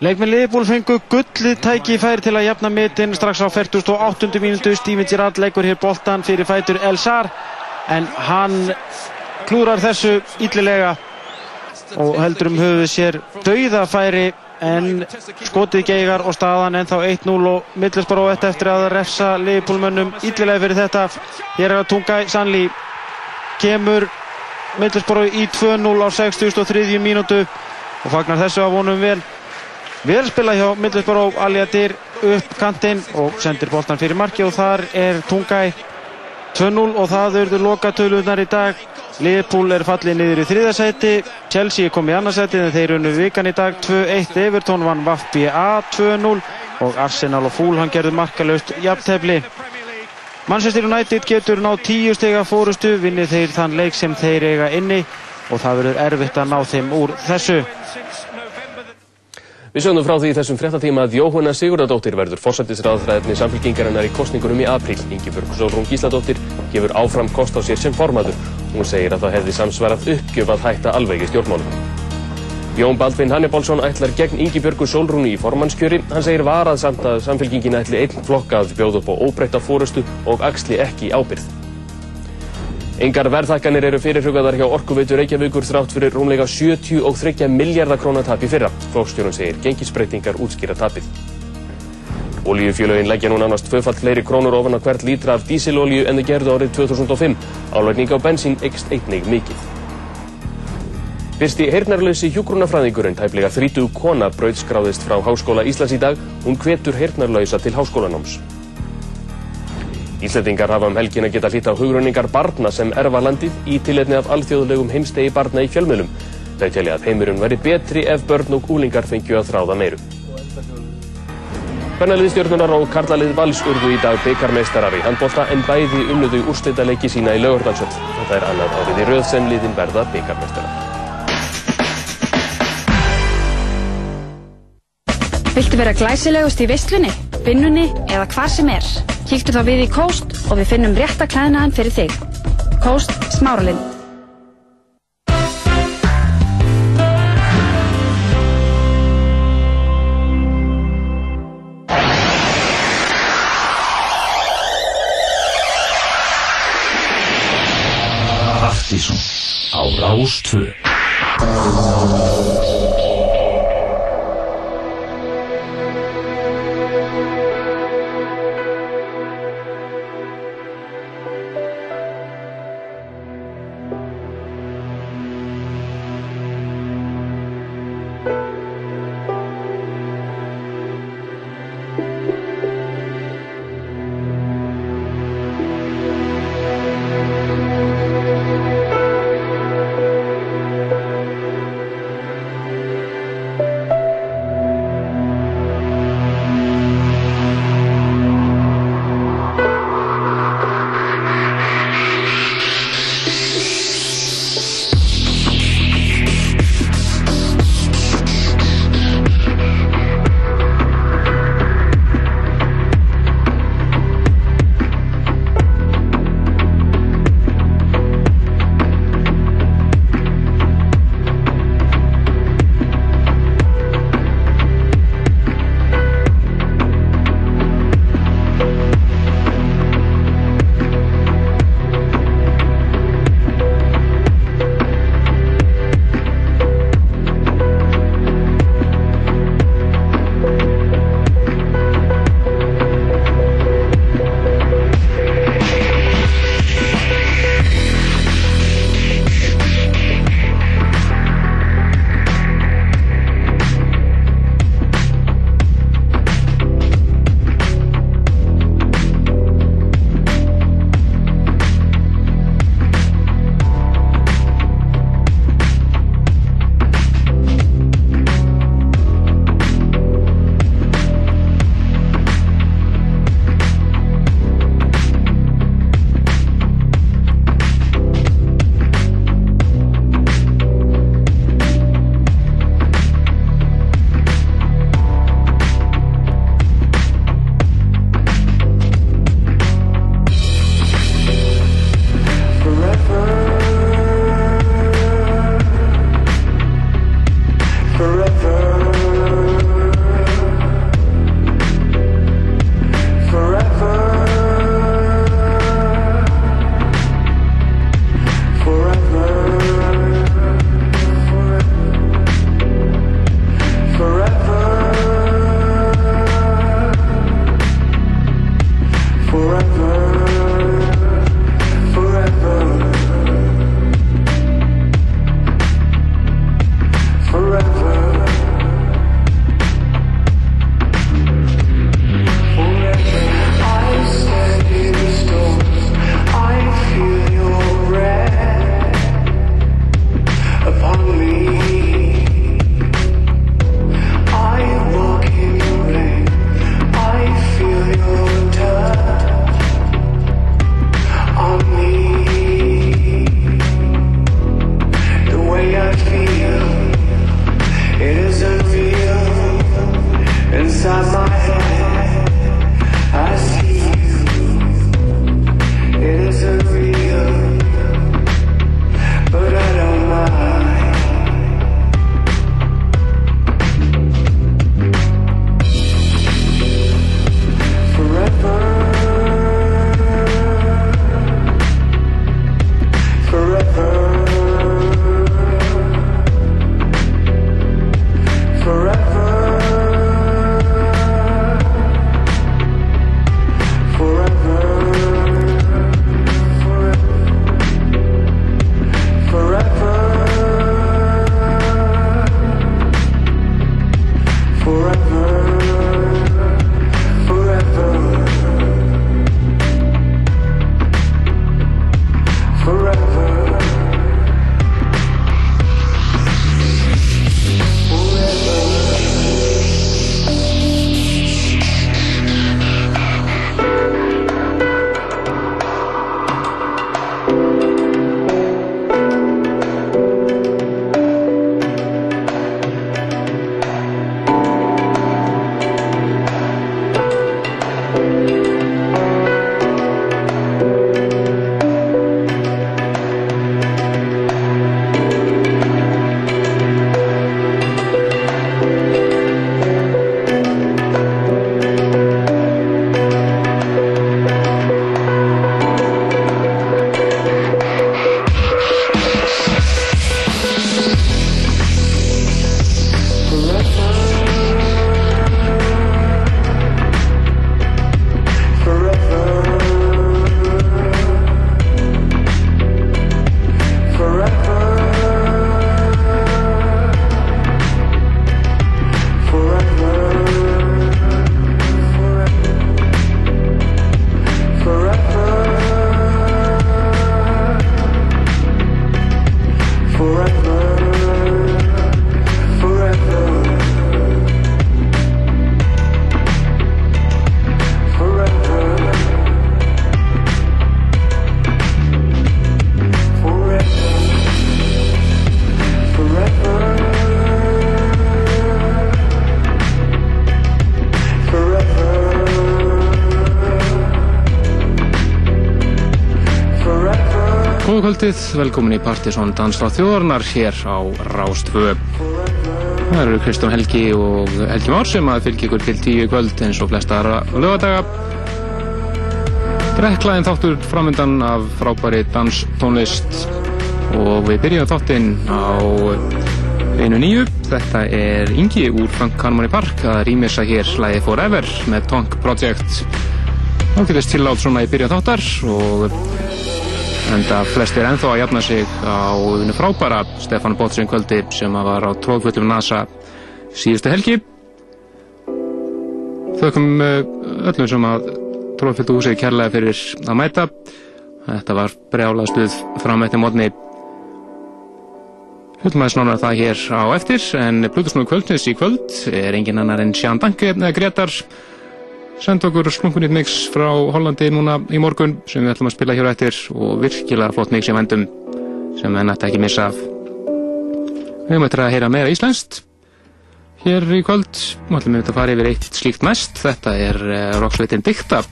Leikminn Liðból fengu gullið tæki í færi til að jafna mitin strax á 48. mínútu. Steven Gerrard leggur hér boltan fyrir fætur El Sar en hann klúrar þessu yllilega og heldur um höfuð sér dauðafæri en skotið geigar og staðan en þá 1-0 og Middlesbrough þetta eftir að refsa liðbólmönnum yllilega fyrir þetta hér er að tunga Sannli kemur Middlesbrough í 2-0 á 63. mínútu og fagnar þessu að vonum vel vel spila hjá Middlesbrough Aljadir upp kantinn og sendir boltan fyrir marki og þar er Tungæ 2-0 og það verður lokatöluðnar í dag. Liverpool er fallið niður í þriðasæti Chelsea komið í annarsæti en þeir unnu vikan í dag 2-1 Everton vann Vafbja 2-0 og Arsenal og Fulham gerðu markalöst jafntefli. Manchester United getur ná 10 steg að fórustu vinnið þeir þann leik sem þeir eiga inni og það verður erfitt að ná þeim úr þessu Við sögum frá því í þessum fréttatíma að Jóhanna Sigurðardóttir verður fórsættisraðfræðinni samfélkingarinnar í kostningunum í apríl. Ingebjörg Sólrún Gísladóttir gefur áfram kost á sér sem formadur. Hún segir að það hefði samsvarað uppgjöf að hætta alveg í stjórnmálum. Jón Baldvin Hannibalsson ætlar gegn Ingebjörgu Sólrúnu í formannskjöri. Hann segir varað samt að samfélkingin ætli einn flokka að bjóða upp á óbreytta fórustu og axli ekki ábyrð. Engar verðhækkanir eru fyrirhugaðar hjá Orkuveitu Reykjavíkur þrátt fyrir rúmlega 73 miljardar krónar tap í fyrra. Flókstjórun segir gengisbreytingar útskýra tapið. Olíufjölögin leggja nú nánast tvöfalt fleiri krónur ofan að hvert lítra af dísilolíu en þau gerðu árið 2005. Álvægning á bensín eikst einnig mikið. Fyrsti heyrnarlausi hjúgrunafræðingurinn tæplega 30 kona brauðskráðist frá Háskóla Íslands í dag. Hún hvetur heyrnarlausa til háskólanáms. Íslandingar hafa um helgin að geta hlýtt á hugrunningar barna sem erfa landið í tilletni af alþjóðlegum heimstegi barna í fjölmjölum. Þau telja að heimurinn veri betri ef börn og úlingar fengju að þráða meiru. Bernaliðstjórnunar og Karlalið Vals urðu í dag byggarmeistarar í handbólta en bæði umluðu úrslitaleiki sína í Laugardalsvöld. Þetta er annað árið í rauð sem liðin verða byggarmeistarar. Viltu vera glæsilegust í visslunni, vinnunni eða hvar sem er? Kíktu þá við í Kóst og við finnum rétta klæðnaðan fyrir þig. Kóst Smáralind. Partíson á Rástvö kvöldið, velkomin í Partisón Dansráð þjóðarnar hér á Rástvö. Það eru Kristján Helgi og Helgi Már sem að fylgja ykkur til tíu kvöld eins og flesta aðra lögadaga. Breklaðin þáttur framöndan af frábæri danstónlist og við byrjum þáttinn á einu nýju. Þetta er Ingi úr Frank Harmony Park að rýmisa hér slæði Forever með Tonk Project. Það getur tillátt svona í byrjun þáttar og en það flestir ennþá að jafna sig á unni frábæra Stefán Bótsson kvöldi sem var á tróðfötum NASA síðustu helgi. Þaukum eh, öllum sem að tróðfötu húsið kærlega fyrir að mæta. Þetta var brjálað stuð fram eftir mótni Hlutum aðeins nána það hér á eftir en Plutusnúi kvöldnins í kvöld er engin annar en Sján Danke eða Gretar senda okkur slunkunýtt mix frá Hollandi núna í morgun sem við ætlum að spila hér á eftir og virkilega flott mix í vendum sem við nætti ekki missa af. Við höfum eftir að heyra meira íslenskt hér í kvöld og ætlum við að fara yfir eitt slíkt mest. Þetta er uh, rocksveitin Dikta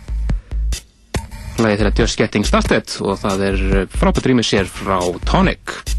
hlæði þeirra Just Getting Started og það er eh, frábært rýmið sér frá Tonic.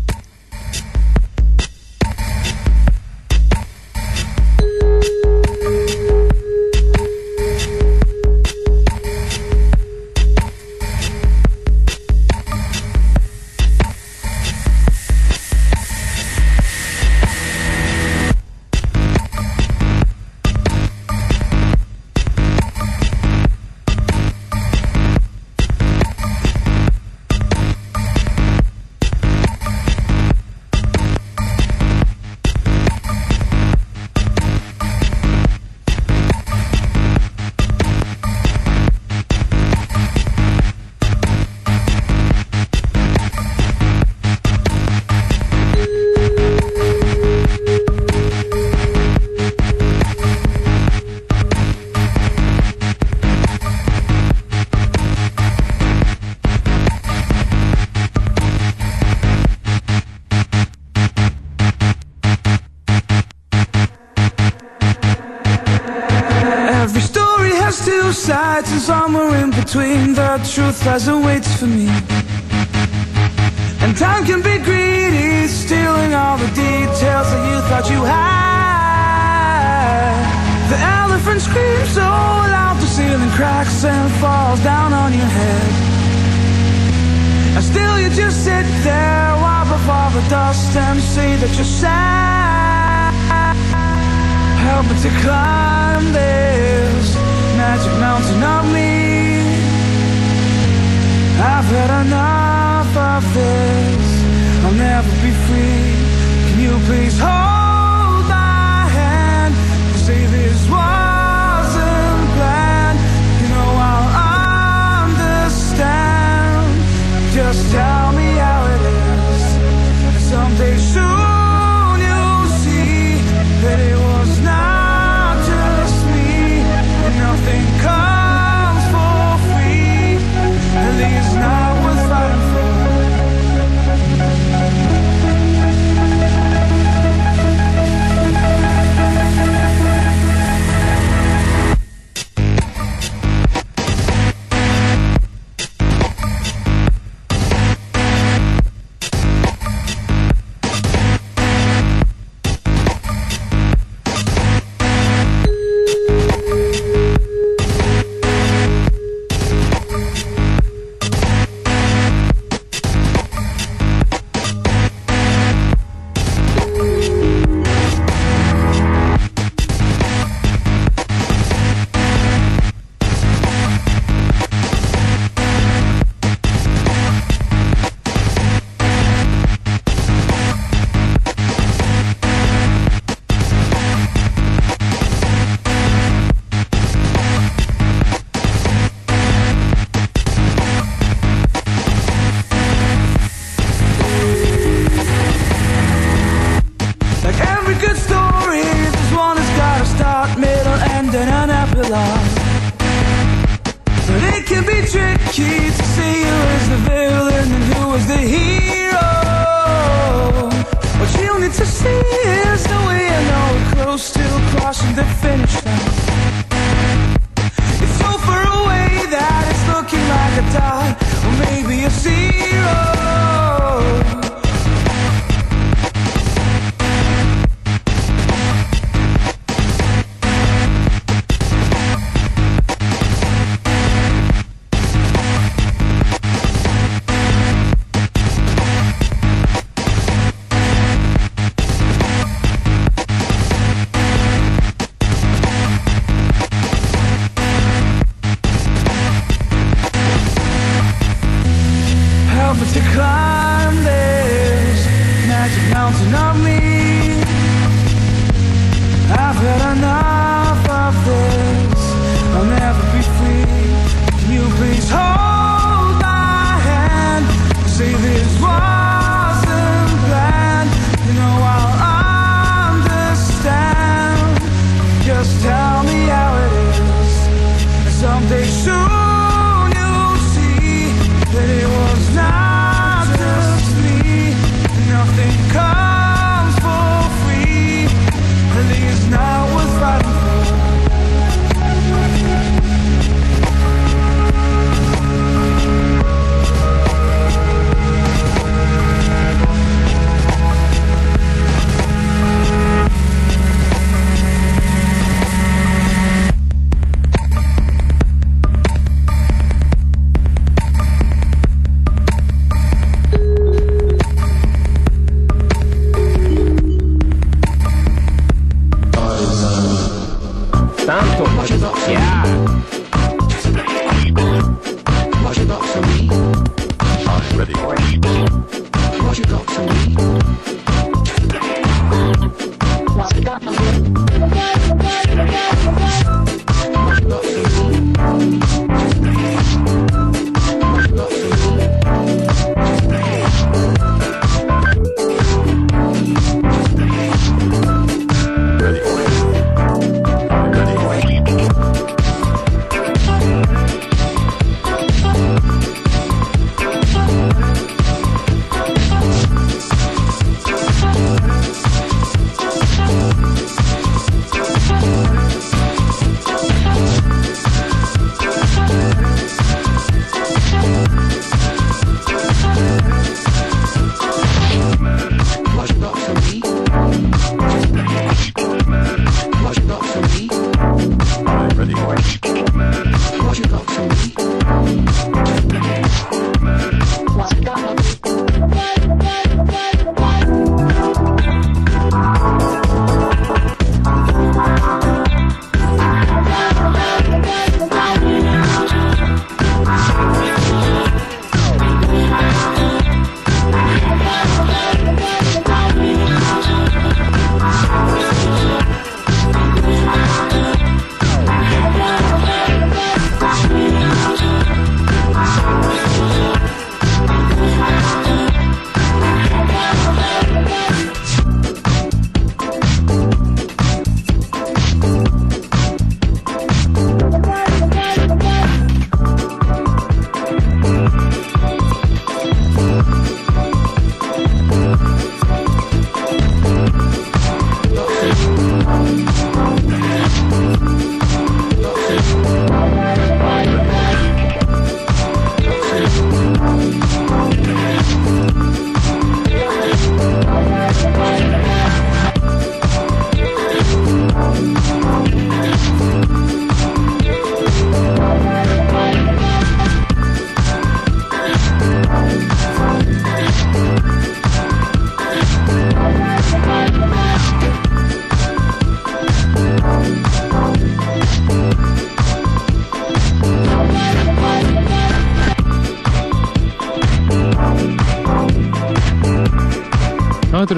as a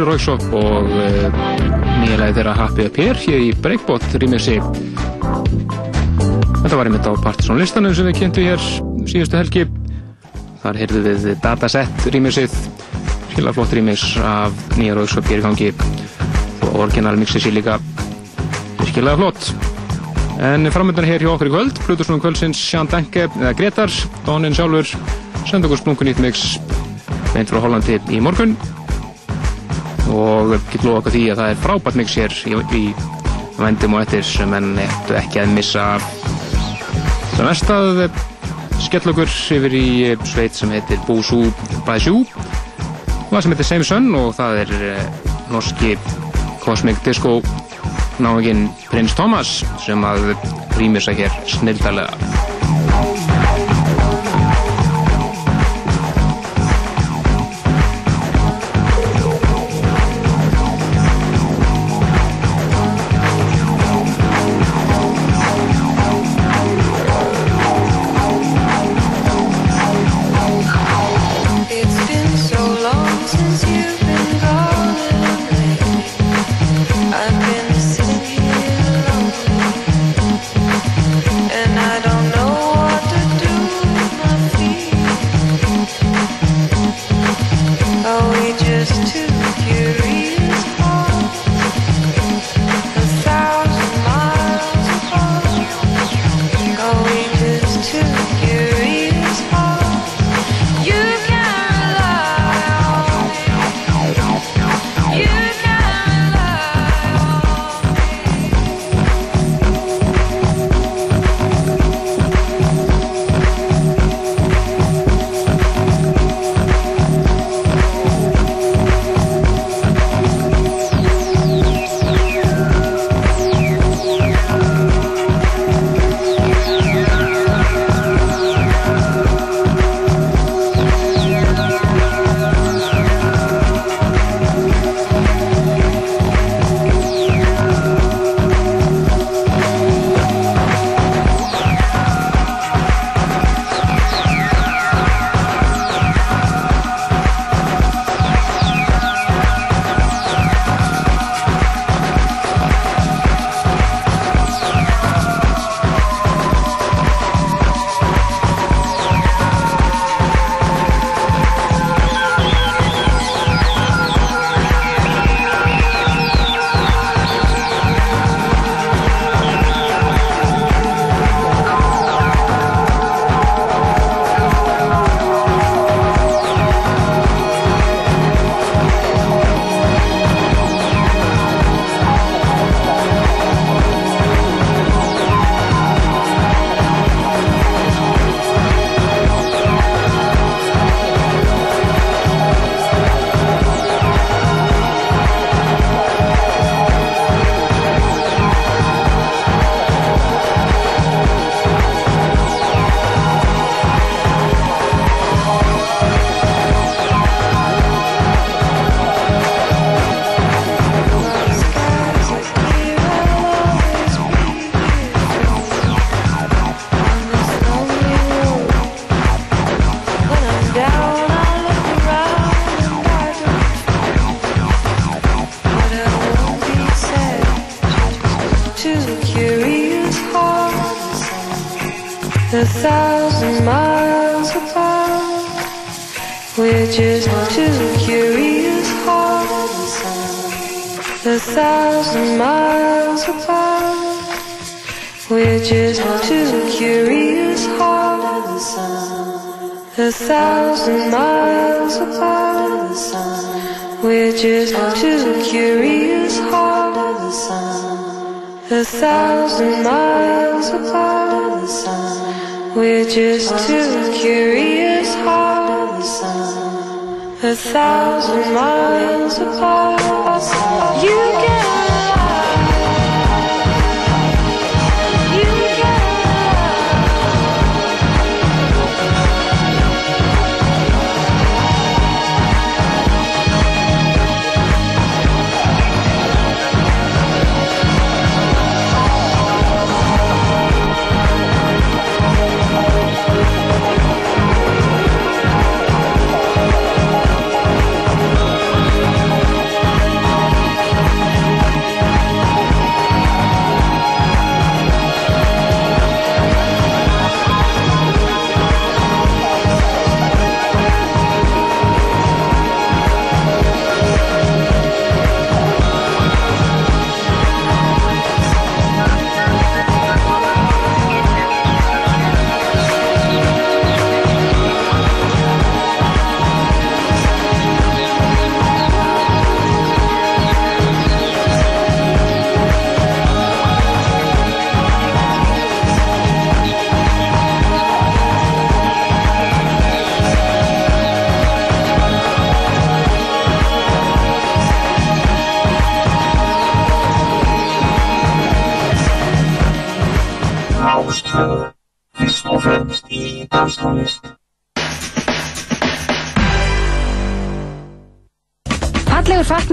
eru Royksop og uh, nýja lagi þeirra Happy Up Here hér í Breakbot remixi. Þetta var einmitt á Partisan listanum sem við kynntu hér síðustu helgi. Þar heyrðu við Dataset remixið, skilja flott remix af nýja Royksop hér í gangi og orginal mixið sé líka virkilega flott. En framöndan hér hjá okkur í kvöld, Plutusnum kvöldsins Sján Danke, eða Gretar, Dónin sjálfur, senda okkur splungun nýtt mix beint frá Hollandi í morgun og get lofa okkur því að það er frábært mix hér í, í vendum og eftir sem enn eftir ekki að missa. Það næstað skell okkur yfir í sveit sem heitir Búsú Bæsjú og það sem heitir Same Sun og það er eh, norski Cosmic Disco náðuginn Prins Thomas sem að rýmir sig hér snildalega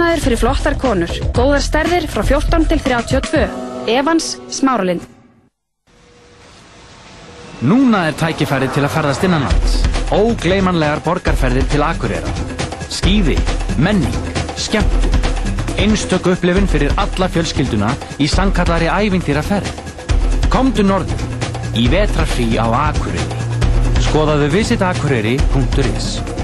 Fatnaður fyrir flottar konur. Góðar stærðir frá 14 til 32. Evans Smáralind. Núna er tækifærið til að ferðast innanlands. Ógleymanlegar borgarferðir til Akureyra. Skíði, menning, skemmtun. Einstök upplifun fyrir alla fjölskylduna í sangkallari ævintýraferð. Komdu norður, í vetrafrí á Akureyri. Skoðaðu visitakureyri.is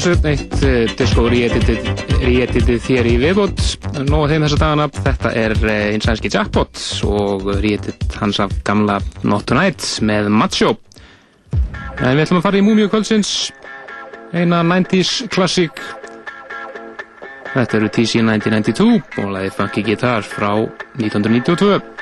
þessu, eitt uh, disco re-editið þér í viðbót. Nóa þeim þessa dagana, þetta er uh, einn sænski jackpot og re-edit hans af gamla Not Tonight með Macho. En við ætlum að fara í Múmiu kvöldsins eina 90s klassík. Þetta eru TC 1992 og lagið Funky Guitar frá 1992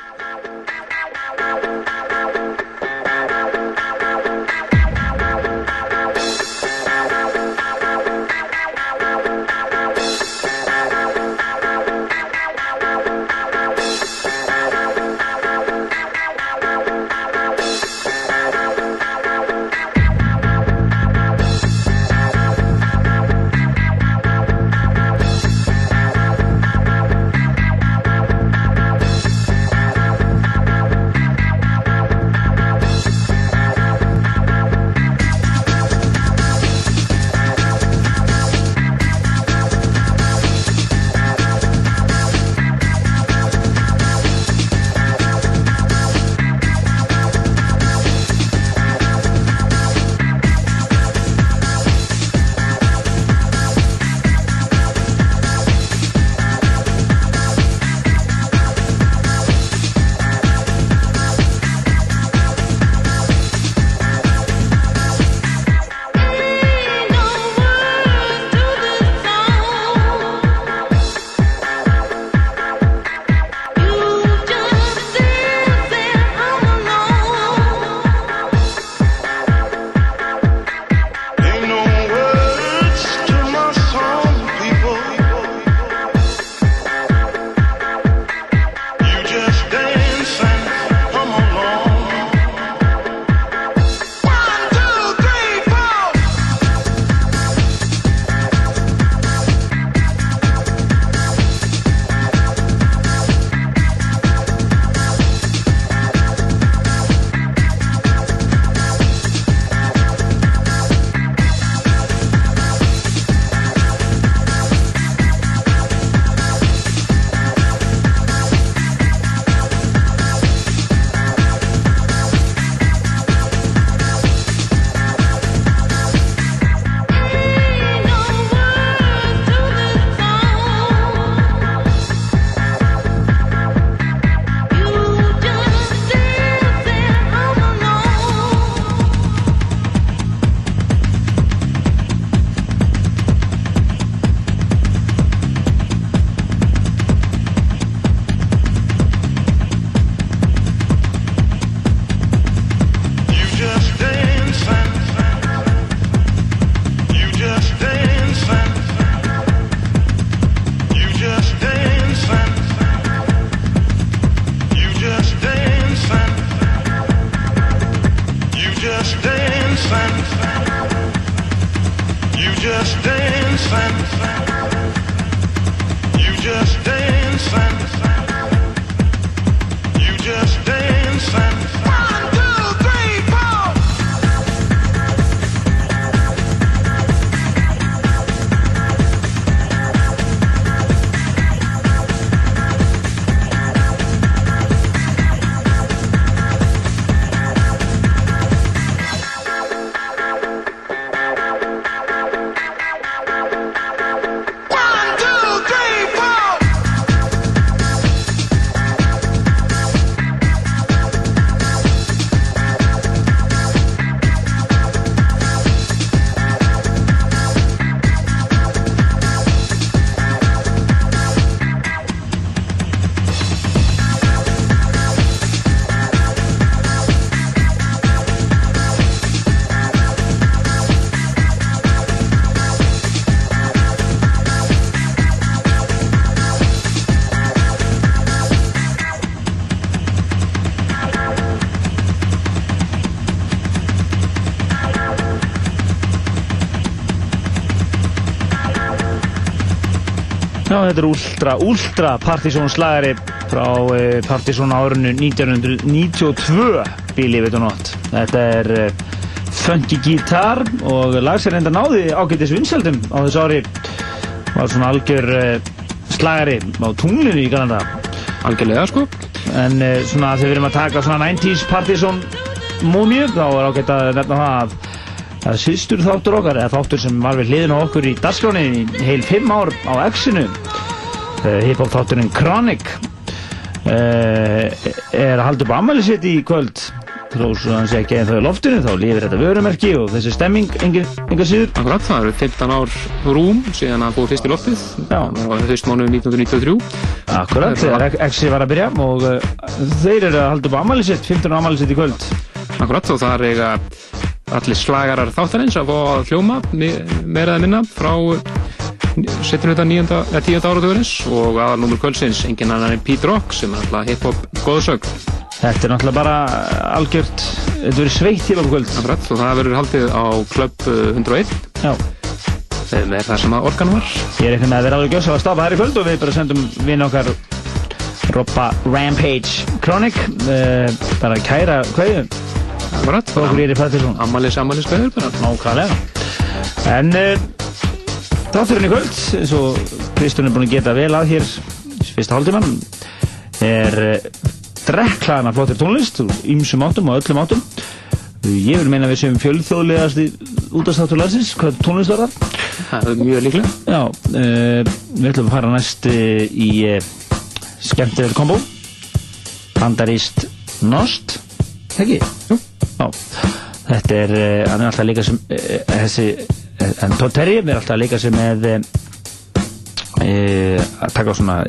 Ultra, Ultra Partizón slagari frá uh, Partizón árinu 1992 bíli við og nótt. Þetta er uh, funky gítar og lag sem reynda náði ágættis vinsaldum á þessu ári var svona algjör uh, slagari á tunglinu í Kanada Algjörlega, sko. en svona þegar við erum að taka svona 90s Partizón múmíu þá er ágætt að nefna það að Það er síðstur þáttur okkar, eða þáttur sem var við hliðin á okkur í dagskráni í heil fimm ár á X-inu. Uh, Hip-hop þátturinn Chronic uh, er að halda upp ammælisveit í kvöld. Þó svo hann sé ekki eða þau loftinu, þá lifir þetta vörumerki og þessi stemming engin, enga síður. Akkurat, það eru 15 ár rúm síðan að fóðu fyrst í loftið. Já. Það var höstmánuðum 1993. Akkurat, þegar X-i var að byrja og uh, þeir eru að halda upp ammælisveit, 15 ammælisveit í kvöld. Akkurat, og það er eiga allir slagarar þáttarins að fá að hljóma me- meira eða minna frá setjum þetta eða tíunda áratugurins og aðalnúmur kvöldsins, engin annar en Pete Rock sem er alltaf hip-hop góðsögn. Þetta er náttúrulega bara algjört, þetta verður sveitt okkur kvöld. Akkurat, og það verður haldið á Club uh, 101 Já. sem er það sem að orkan var. Ég er eitthvað með að vera alveg gjössa að stafa þær í kvöld og við bara sendum vinn okkar Robba Rampage Chronic uh, bara kæra í Patterson Ammalis, ammalis kveður bara. nákvæmlega en uh, þátturinn í kvöld eins og Kristján er búin að geta vel að hér fyrsta hálftíman er uh, drekklaðana flottir tónlist úr ýmsum áttum og öllum áttum ég vil meina við séum fjölþjóðlegast í útastáttur landsins hvað tónlist var það Það er mjög líklega. Já, uh, við ætlum að fara næst uh, í uh, skemmtileg kombo Bandaríst Nost ekki? Jú Já, þetta er, hann er alltaf leika sem þessi, uh, en Todd Terry er alltaf að leika sem með uh, að taka svona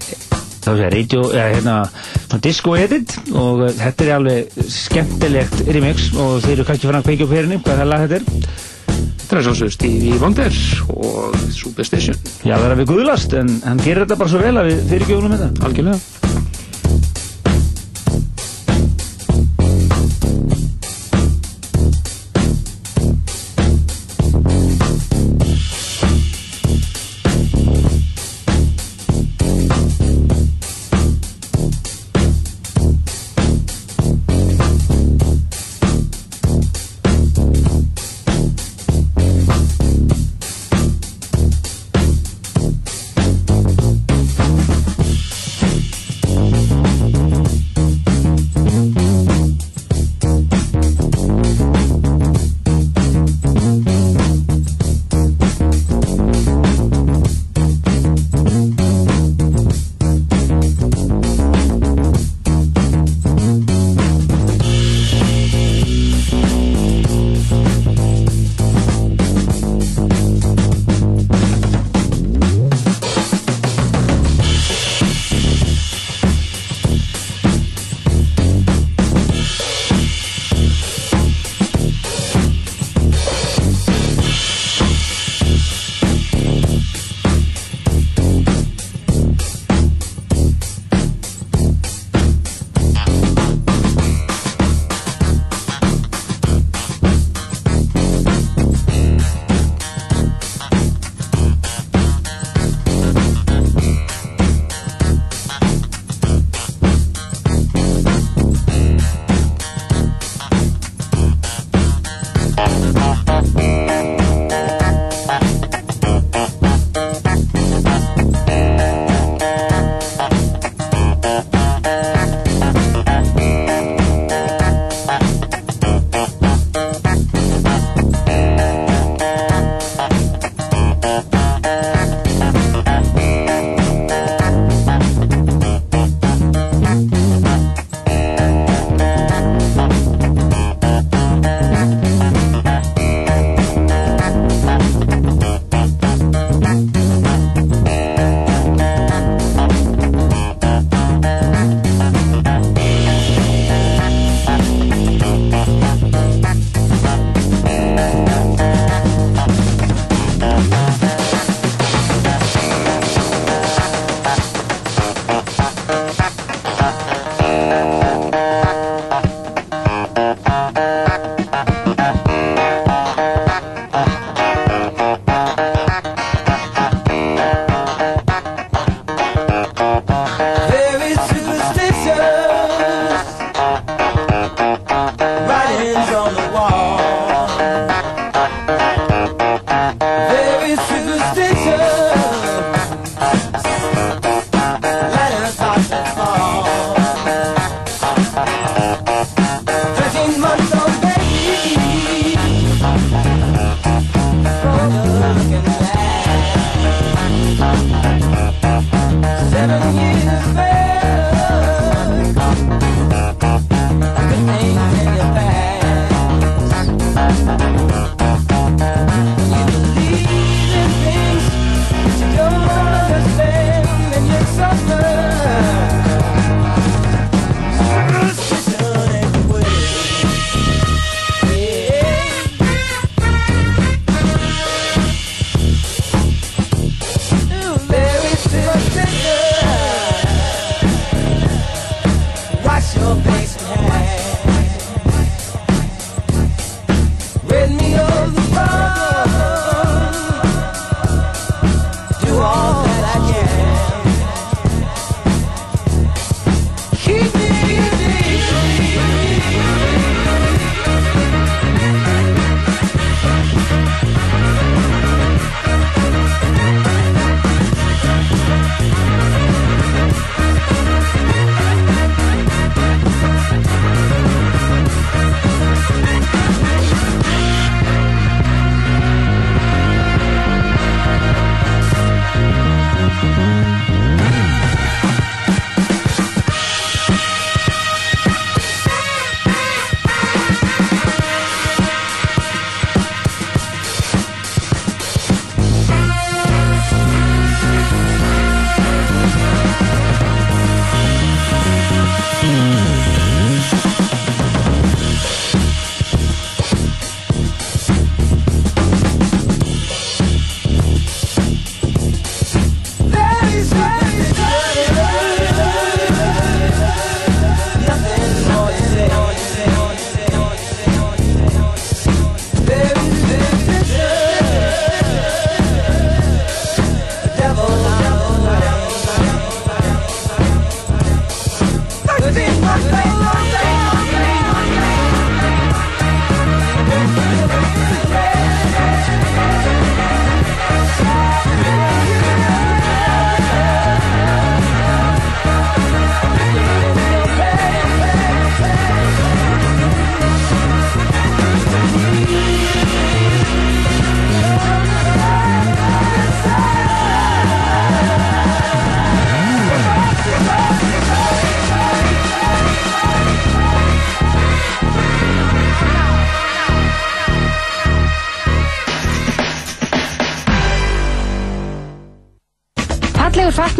þá sé radio, eða hérna svona disco edit og þetta er alveg skemmtilegt remix og þeir eru kannski fann að kveikja upp hérni hvað það lag þetta er Þetta er svo svo Stevie Wonder og Superstation. Já, það er að við guðlast, en hann gerir þetta bara svo vel að við fyrirgjóðum þetta. Algjörlega.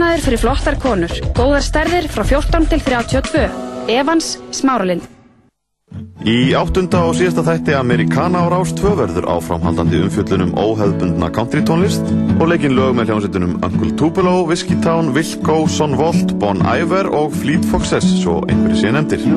Fatnaður fyrir flottar konur. Góðar stærðir frá 14 til 32. Evans Smáralind. Í áttunda og síðasta þætti Americana á Rás 2 verður áframhaldandi umfjöllunum óheðbundna country tónlist og leikinn lög með hljómsveitunum Uncle Tupelo, Whiskey Town, Wilco, Son Volt, Bon Iver og Fleet Foxes, svo einhverju sé nefndir.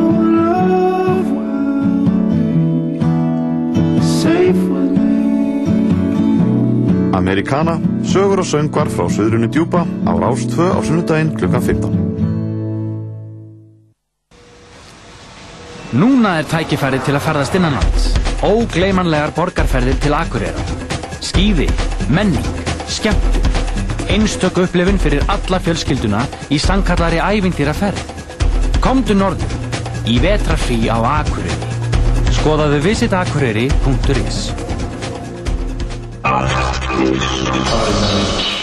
Americana, sögur og söngvar frá Suðrunni djúpa á Rás 2 á sunnudaginn klukkan 15. Núna er tækifærið til að ferðast innanlands. Ógleymanlegar borgarferðir til Akureyra. Skíði, menning, skemmtun. Einstök upplifun fyrir alla fjölskylduna í sannkallari ævintýra ferð. Komdu norður í vetrafrí á Akureyri. Skoðaðu visitakureyri.is Automatic.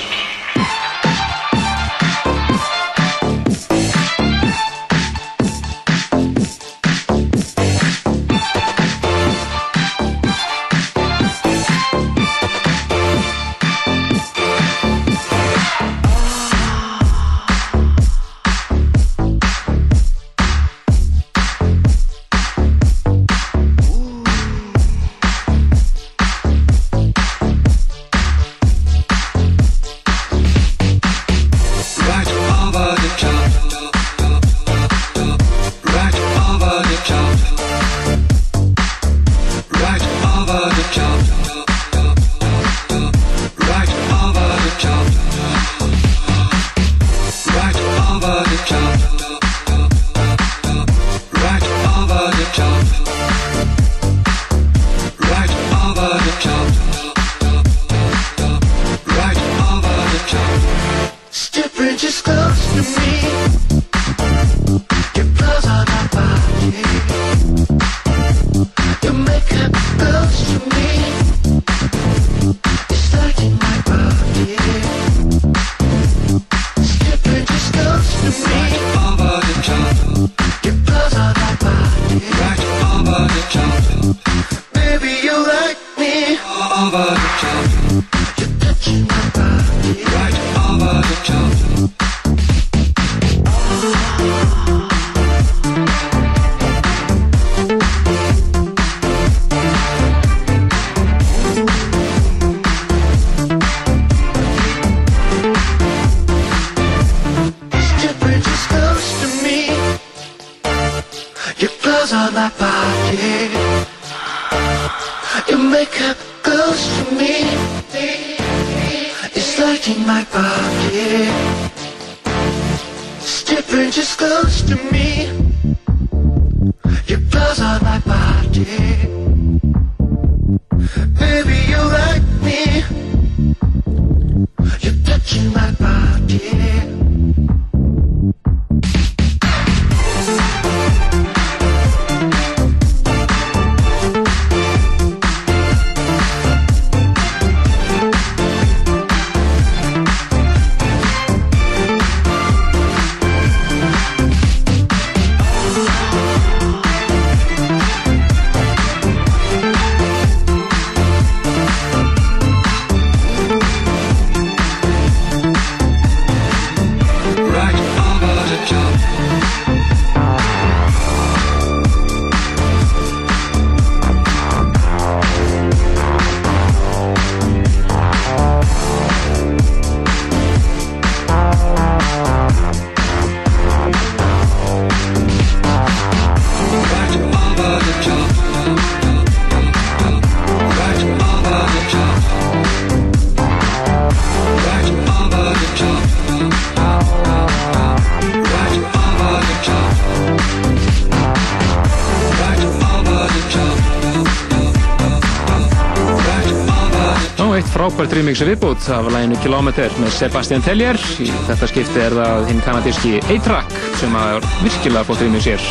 Frábært remix viðbútt af læginu Kilometer með Sebastian Tellier. Í þetta skipti er það hinn kanadíski A-Track sem að virkilega fótt remix hér.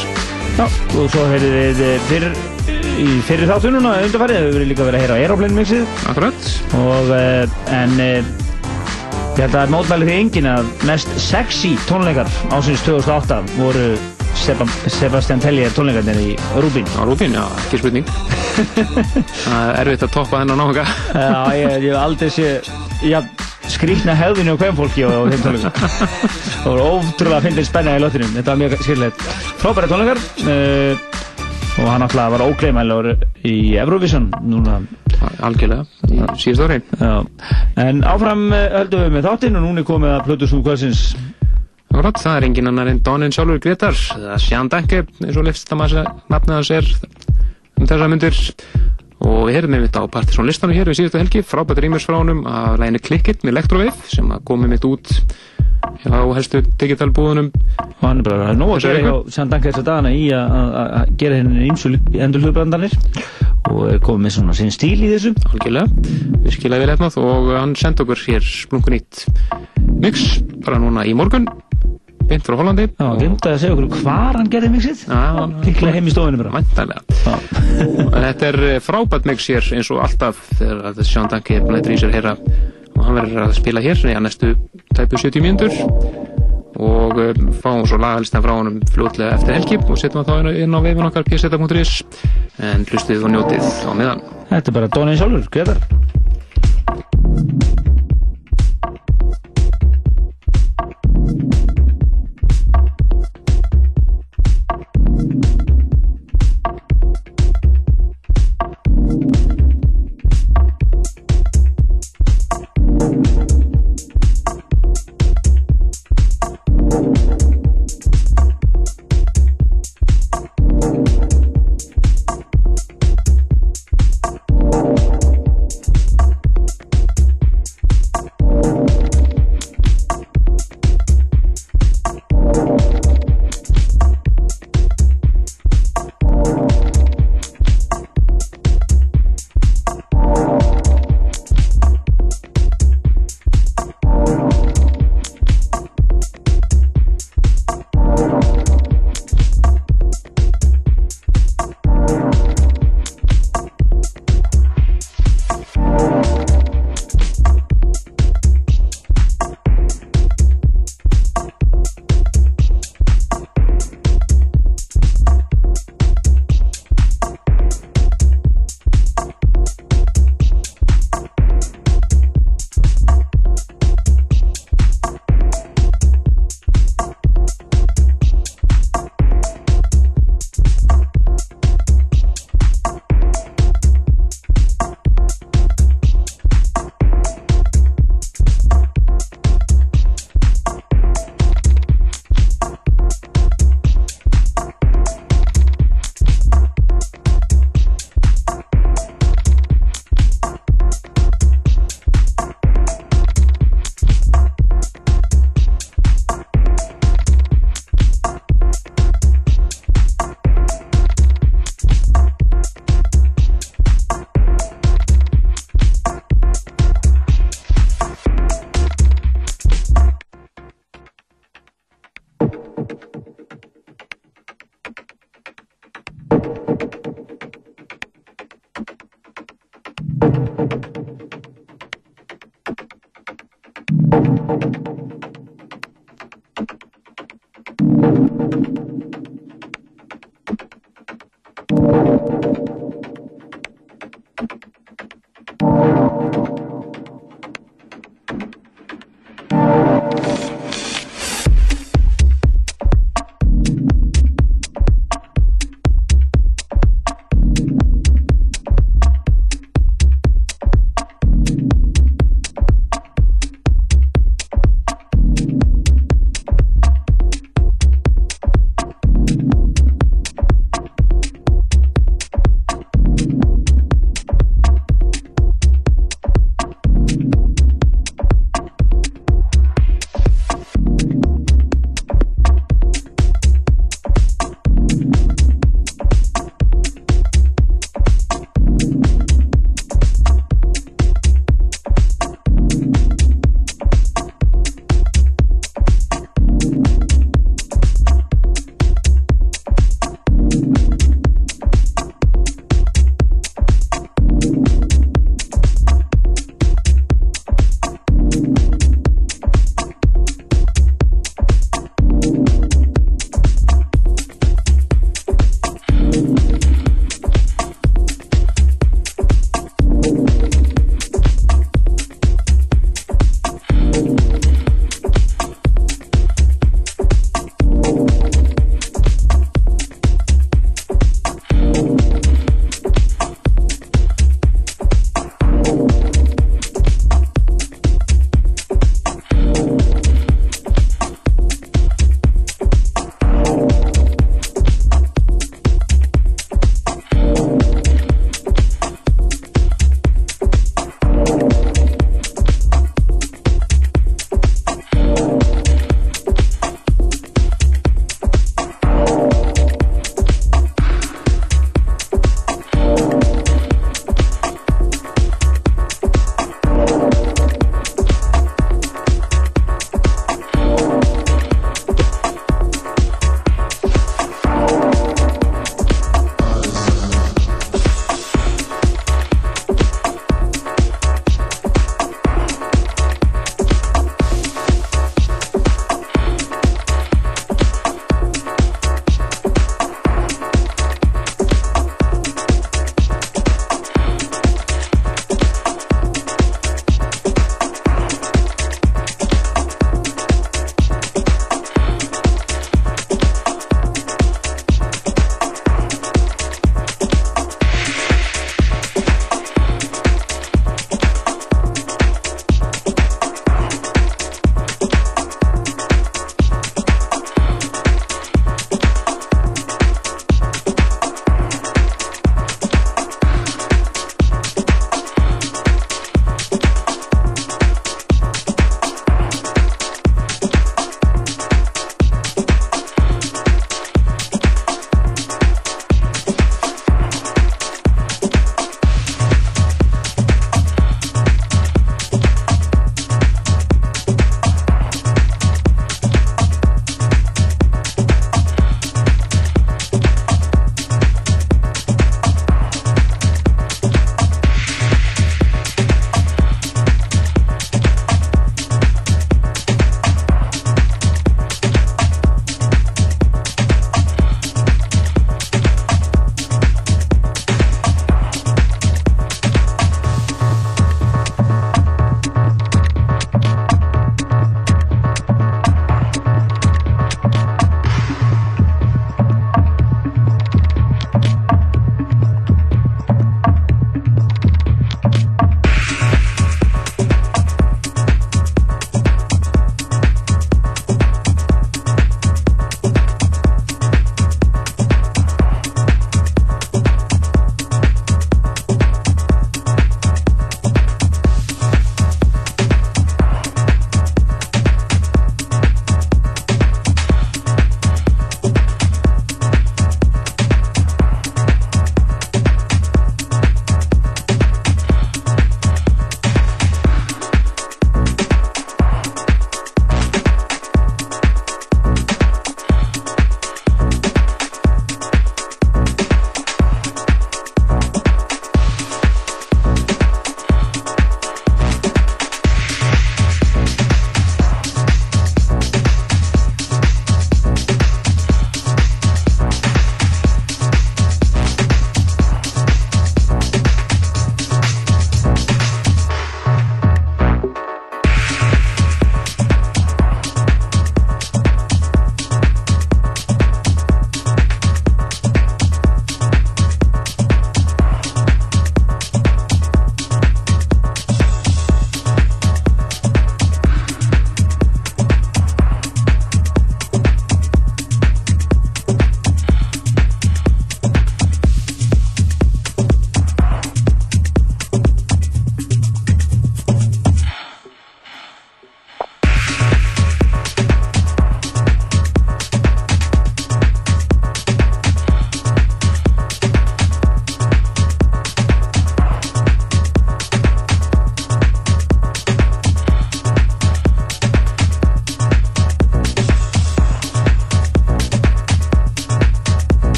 Já, og svo heyrðum við eh, fyrir, í fyrir þáttununa undarfærið, við líka verið að heyra Aeroplane mixið Akkurat. og eh, en eh, ég held að mótmæli því engin að mest sexy tónleikar ásins 2008 voru Sebastian Tellier tónleikarnir í Rúbín. Á Rúbín, já, ekki spurning. Það er erfitt að toppa þennan áhuga. Já, ég, ég hef aldrei sé, já, skrýtna hefðinu og hvem fólki á þeim tónleikum. Það voru ótrúlega að finna spenna í lóttinum. Þetta var mjög skililegt. Frábæra tónleikar uh, og hann alltaf var ógleymanlegur í Eurovision núna. Algjörlega, í síðust ári. En áfram uh, höldum við með þáttinn og núna er komið að Plutusnúm kvöldsins. Akkurat, það er engin annar en Donin sjálfur Gretar, eða Sján Danke, eins og lefst að maður nafnið hans er um þessa myndir. Og við heyrðum einmitt á Partisón listanum hér við síðustu helgi, frábært rýmurs frá honum af læginu Clickit með Electrovave sem að komið mitt út á helstu digitalbúðunum. Og hann er bara nóg að gera hjá Sján Danka þess að dagana í að- að að gera henni ímsu endur hlutbrandanir og er komið með svona sinn stíl í þessu. Algjörlega, virkilega vel efnað og hann sendi okkur hér splunkunýtt mix bara núna í morgun, beint frá Hollandi. Já, glemt að segja okkur hvar hann gerði mixið. Líklega heim í stofinu bara. Væntanlega. En þetta er eh, frábært mix hér eins og alltaf þegar að Sján Danki er að drýsa hér að og hann verður að spila hér í að næstu tæpu 70 mínútur og um, fáum svo lagalistan frá honum fljótlega eftir helgi og setjum það þá inn á- vefin okkar pseta.is en hlustið og njótið á meðan. Þetta er bara Donin sjálfur, Gretar.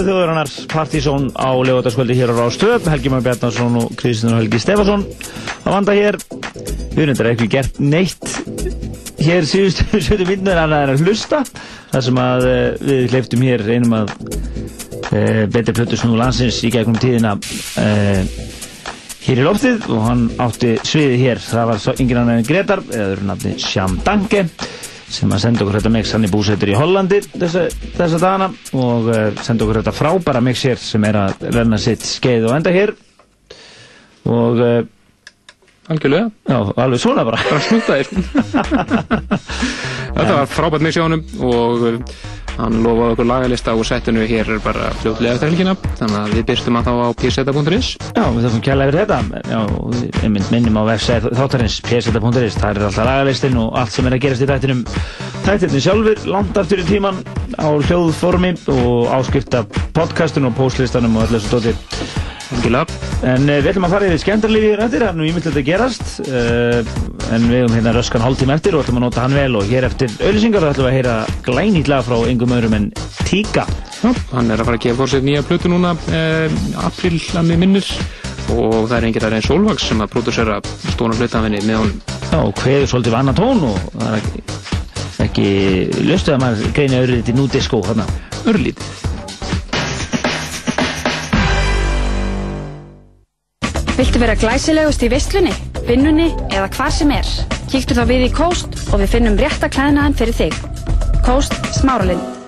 Stórmestari þjóðurinnar Partizón á legotaskvöldi hér á Rástöð Helgi Már Bjarnarsson og Kristinn og Helgi Stefansson að vanda hér. Við erum þetta ekki gert neitt hér síðustu sjötu myndin annað en að hlusta. Þar sem að eh, við hleyftum hér einum að e, betri plötus nú landsins í gegnum tíðina e, hér í loftið og hann átti sviði hér. Það var yngir annar en Gretar eða öðru nafni Sjam Danke sem að senda okkur þetta mix hann er búsettur í Hollandi þessa, þessa dagana og uh, senda okkur þetta frábæra mix hér sem er að renna sitt skeið og enda hér og uh, Algjörlega. Já, alveg svona bara. Bara. Þetta var frábært mix í honum og uh, hann lofaði okkur lagalista og settinu hér er bara fljótlega eftir helgina. Þannig að við byrstum að þá á pseta.is Já, við þarfum kjærlega yfir þetta. Já, ég mynd minnum á website þáttarins pseta.is, það er alltaf lagalistinn og allt sem er að gerast í þættinum. Þættinni sjálfur, langt aftur í tíman á hljóðformi og áskipta podcastun og postlistanum og öllu þessu dóttir En uh, við ætlum að fara yfir skemmtarlífi hér eftir, það er nú ímyndilegt að gerast. Uh, en við höfum hérna röskan hálftíma eftir og ætlum að nota hann vel og hér eftir auðlýsingar ætlum við að heyra glænýtt lag frá yngum öðrum en Tíka Já, hann er að fara að gefa fór sér nýja plötu núna eh, april að mig minnir. Og það er enginn aðeins Solvags sem að pródúsera stóna hlutafinni með honum. Já, og hveður svolítið vanna tón og það er ekki, ekki löstuð að maður greina örlítið nú disco hérna Örlítið Viltu vera glæsilegust í visslunni, vinnunni eða hvar sem er? Kíktu þá við í Kóst og við finnum rétta klæðnaðan fyrir þig. Kóst Smáralind.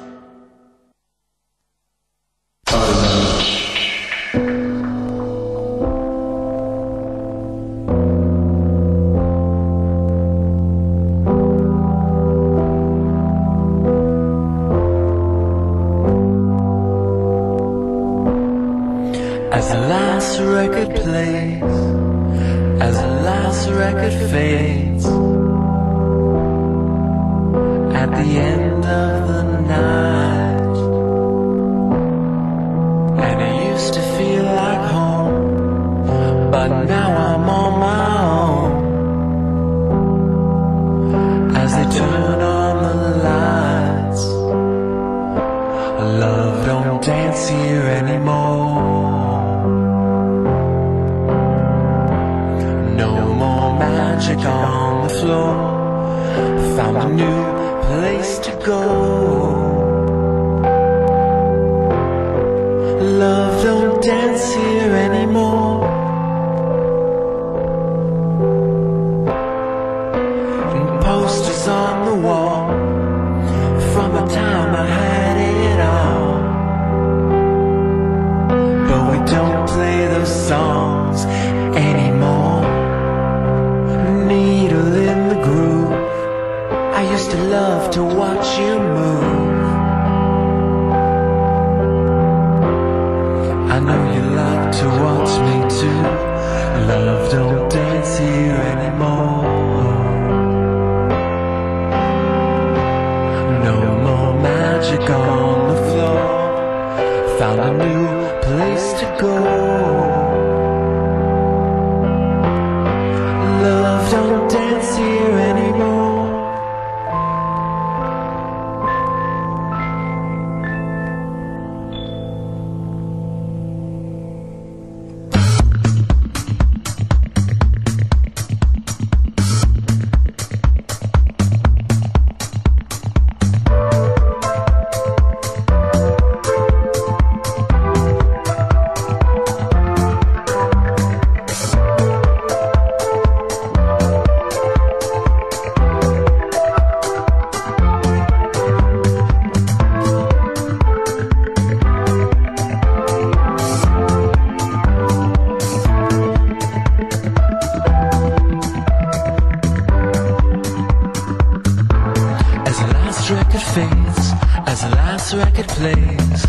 Record fades, as the last record plays,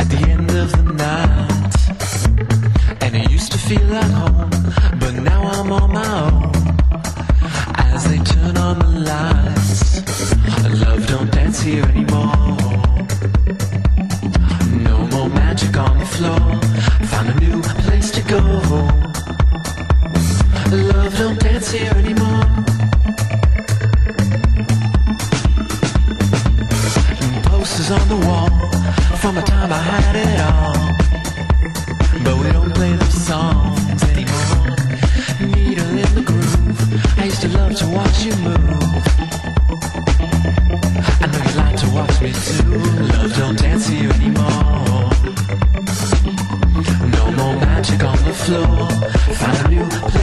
at the end of the night. And it used to feel like home, but now I'm on my own. As they turn on the lights, love don't dance here anymore. No more magic on the floor, found a new place to go. Love don't dance here anymore. on the wall from the time I had it all. But we don't play those songs anymore. Needle in the groove. I used to love to watch you move. I know you like to watch me too. Love don't dance to you anymore. No more magic on the floor. Find a new place.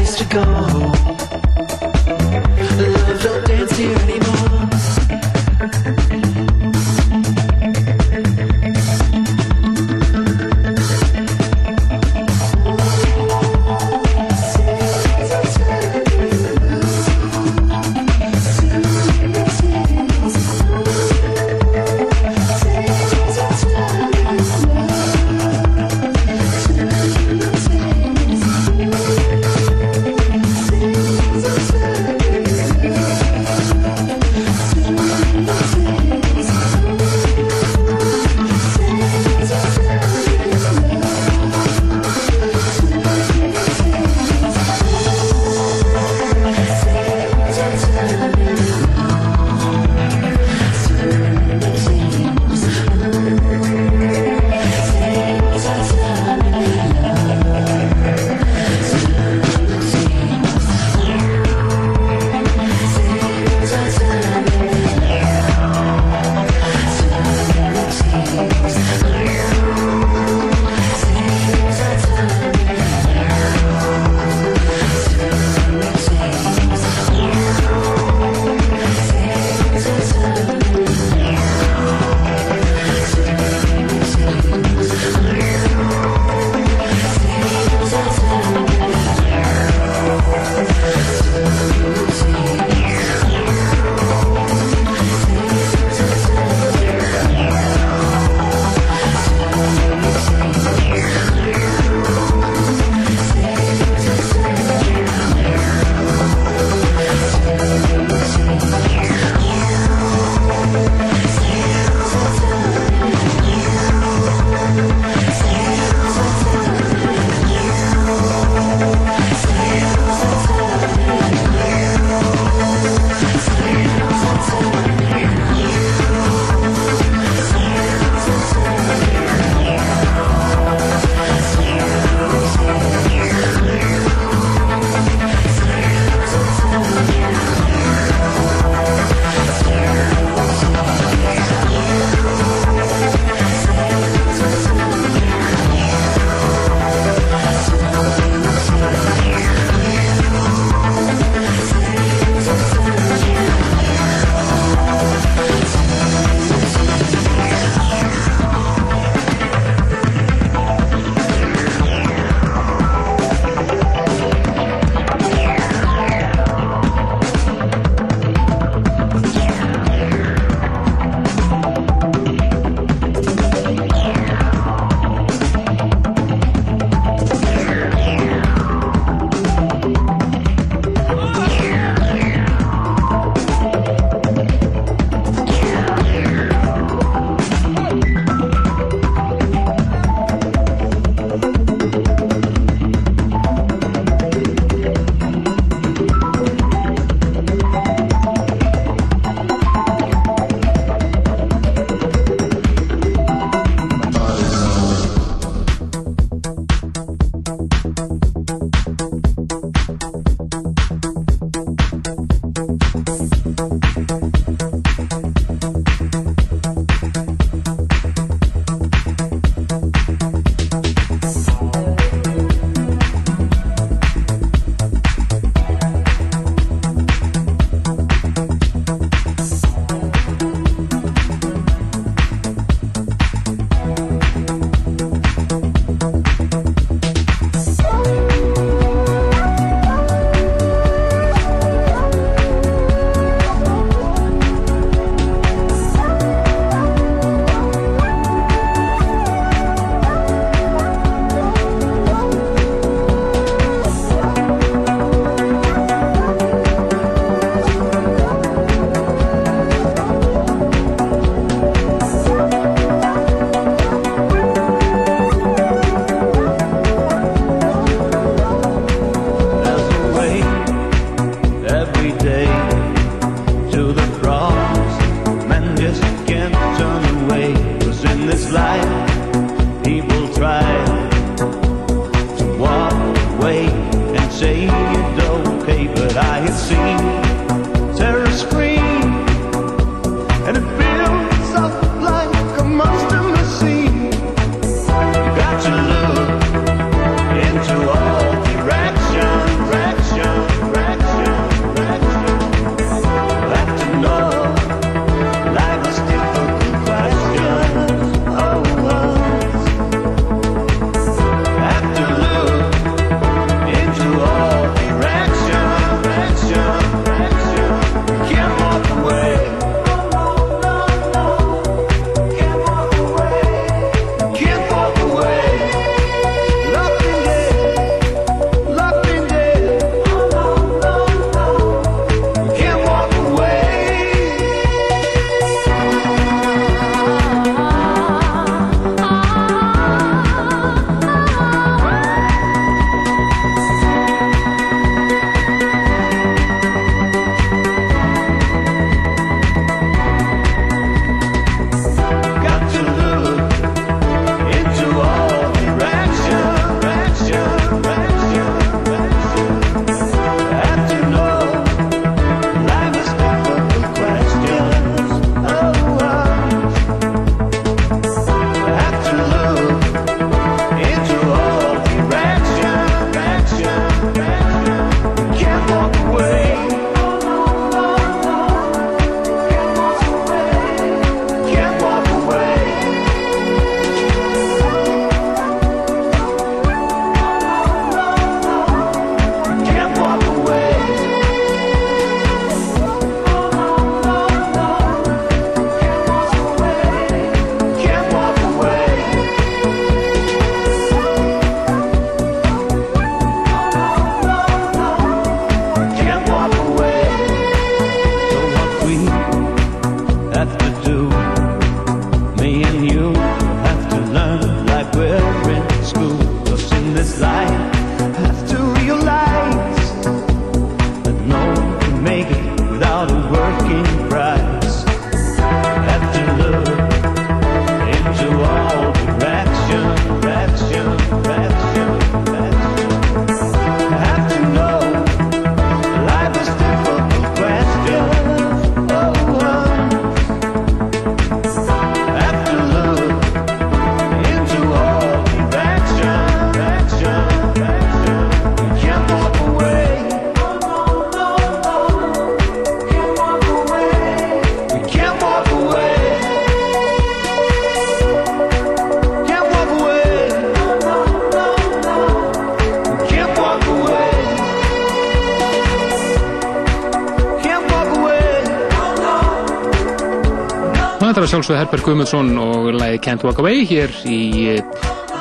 Sjálfsögð Herbert Guðmundsson og lagi Can't Walk Away hér í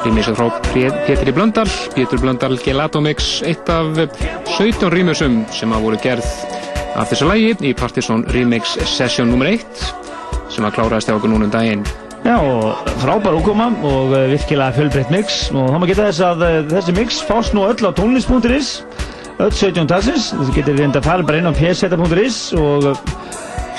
rýmisað frá Pé- Pétri Blöndal. Pétur Blöndal Gelato Mix eitt af 17 rýmisum sem að voru gerð af þessu lagi í Partisan Remix Session nr. 1 sem að kláraðist hjá okkur núna um daginn. Já, og frábær úkoma og uh, virkilega fjölbreytt mix. Og þá maður geta þess að uh, þessi mix fást nú öll á tónlist.is öll 17 dagsins, þú getur reynda að fara bara inn á pseta.is og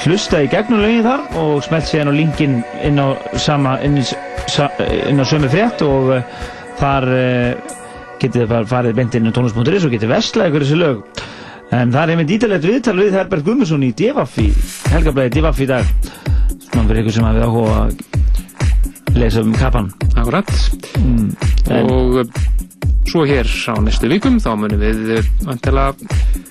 hlusta í gegnum lögin þar og smelt síðan á linkin inn á sama inn, inn á sömu frétt og uh, þar uh, getið þið bara farið á tónlist.is og getið vestlað ykkur þessi lög. En það er einmitt ítalegt viðtal við Herbert Guðmundsson í Devaf í helgablaði Devaf í dag. Svona fyrir ykkur sem hafið áhuga að lesa um kappan Akkurat. Mm, og uh, svo hér á næstu vikum þá munum við vantilega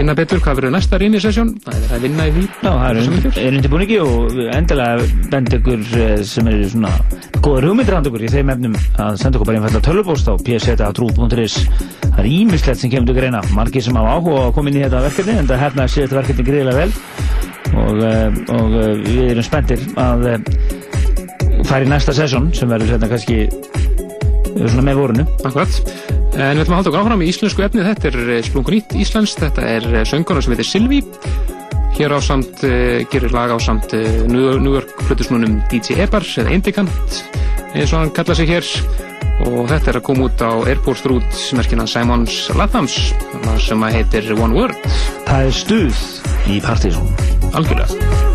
kynna betur hvað verður næsta rými sesjón það er að vinna í því Já, það er, er undirbúningi og endilega bend ykkur eh, sem eru svona góður hugmyndir hand ykkur í þeim efnum að senda ykkur bara einfalda tölvupóst á pseta.trú.is Það er ímislegt sem kemur til greina. Margir sem hafa áhuga að koma inn í þetta verkefni en það að sé þetta verkefni greiðilega vel. Og, eh, og eh, við erum spenntir að fara í næsta sesjón sem verður hérna kannski svona með vorunu Akkurat. En við ætlum að halda okkur áfram í íslensku efni. Þetta er eh, splungun nýtt íslenskt. Þetta er eh, söngkona sem heitir Silvi. Hér á samt, uh, gerir lag á samt uh, New York flutusnunum DJ Ebar eða Indicant eins og hann kalla sig hér. Og þetta er að koma út á Airport Route merkina Simons Lathams sem að heitir One Word. Það er stuð í Partizón. Algjörlega.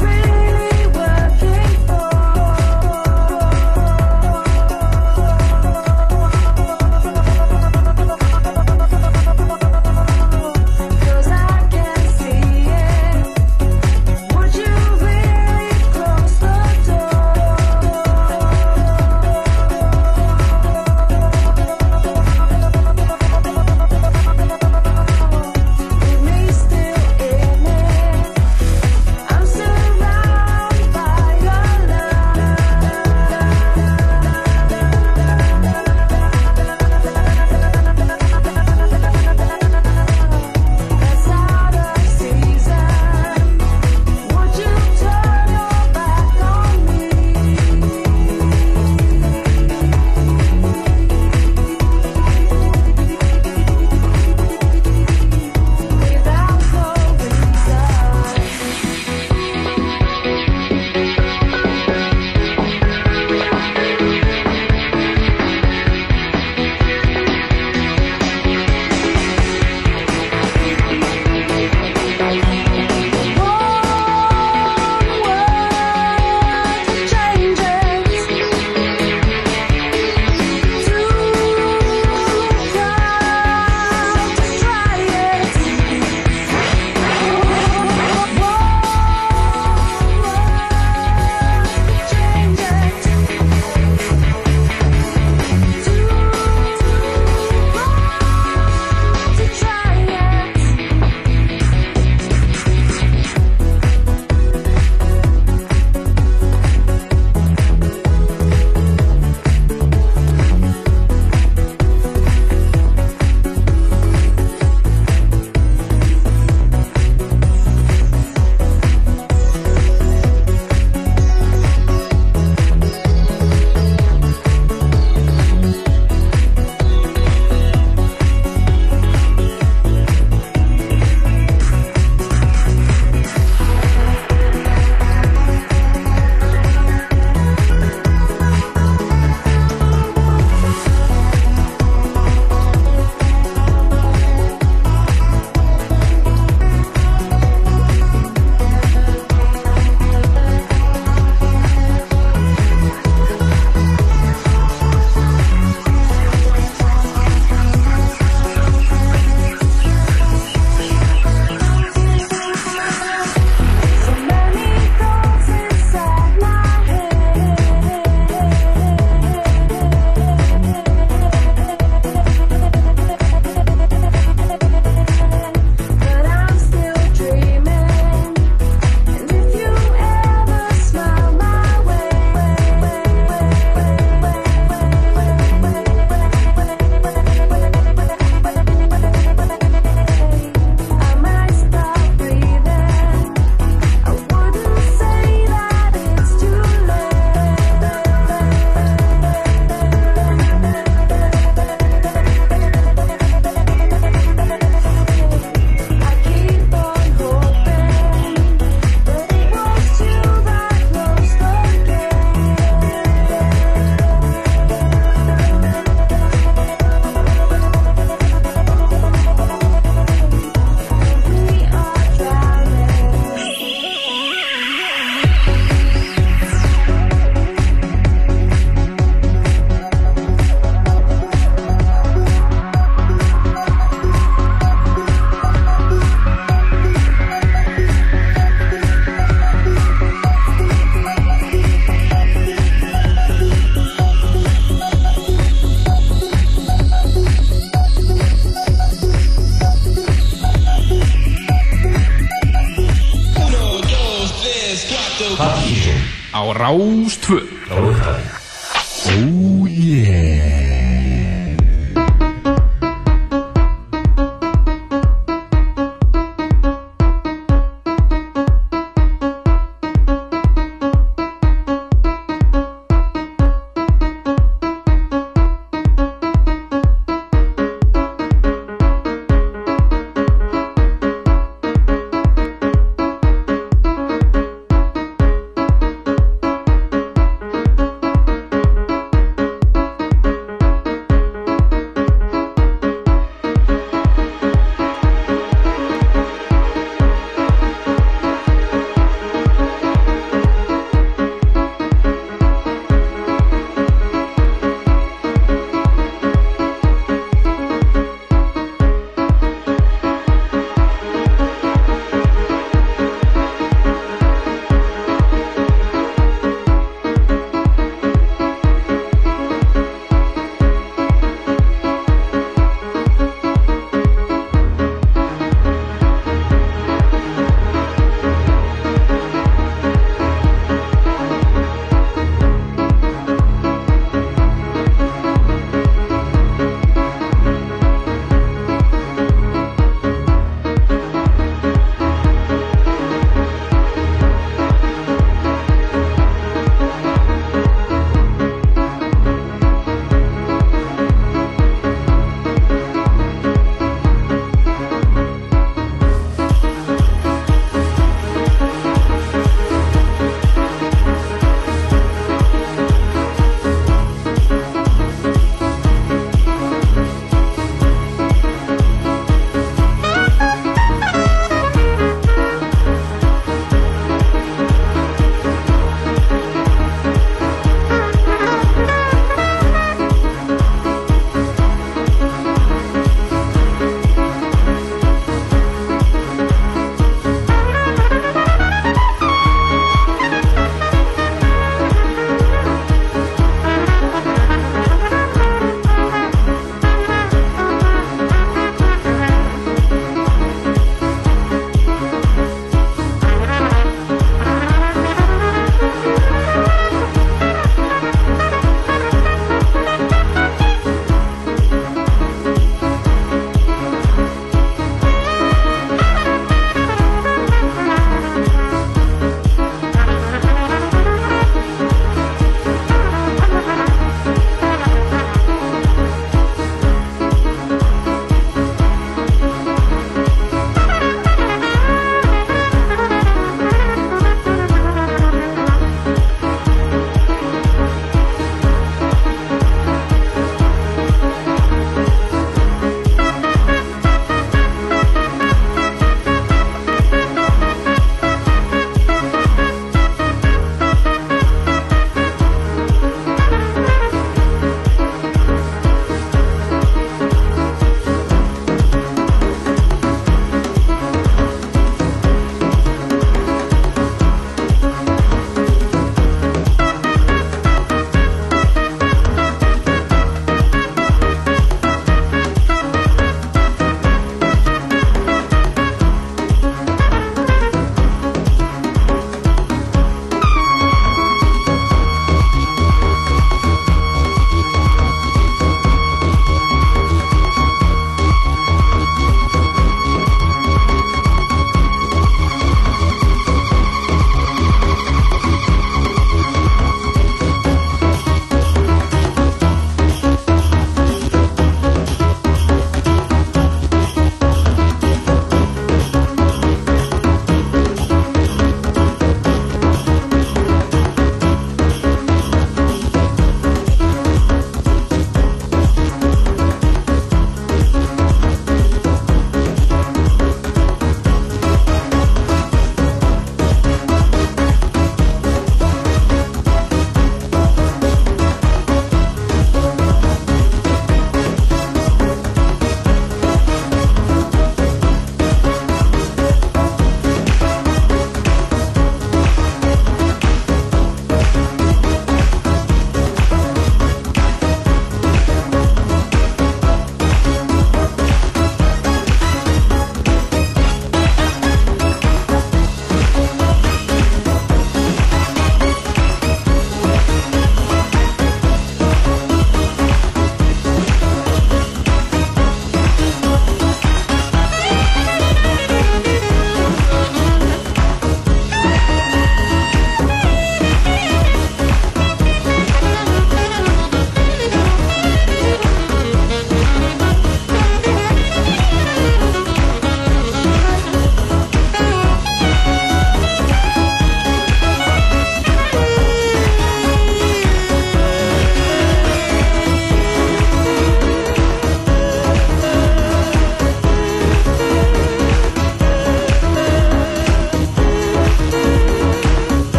Rástvö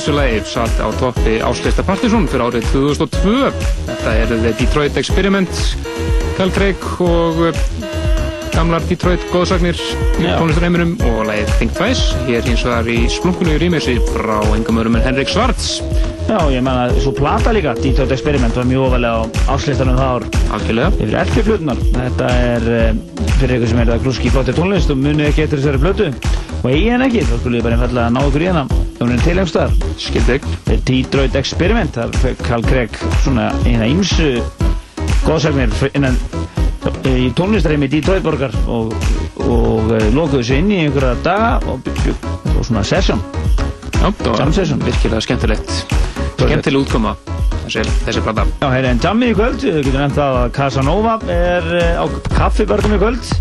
þessu lagi satt á toppi áslista Partisan fyrir árið 2002. Þetta er The Detroit Experiment, Cal Craig og eh, gamlar Detroit góðsagnir í tónlistarheiminum og lagið Think Twice. Hér hins vegar í splunkunni rýmessi frá engum öðrum en Henrik Svarts. Já, ég menna, svo plata líka, Detroit Experiment var mjög ofalega á áslistanum það ár. Algjörlega. Yfir elfi flutnar. Þetta er, eh, fyrir ykkur sem er það grúski flotti tónlist og munið ekki eftir þessari flötu. Og eigi henn ekki, þá skulle ég bara einfallega ná ykkur í henn. Hún er tilhengstar. Skildi ekki. Þetta er Detroit Experiment, það er Carl Craig, svona eina ýmsu góðsagnir innan í tónlistarheimi Detroit borgar og, og uh, lokuðu sér inn í einhverja daga og, og svona session. Já, það var session. virkilega skemmtilegt. Skemmtileg útkoma þessi, þessi plata. Já, hérna en jammið í kvöld, við getum nefnt það að Casanova er uh, á kaffibörgum í kvöld.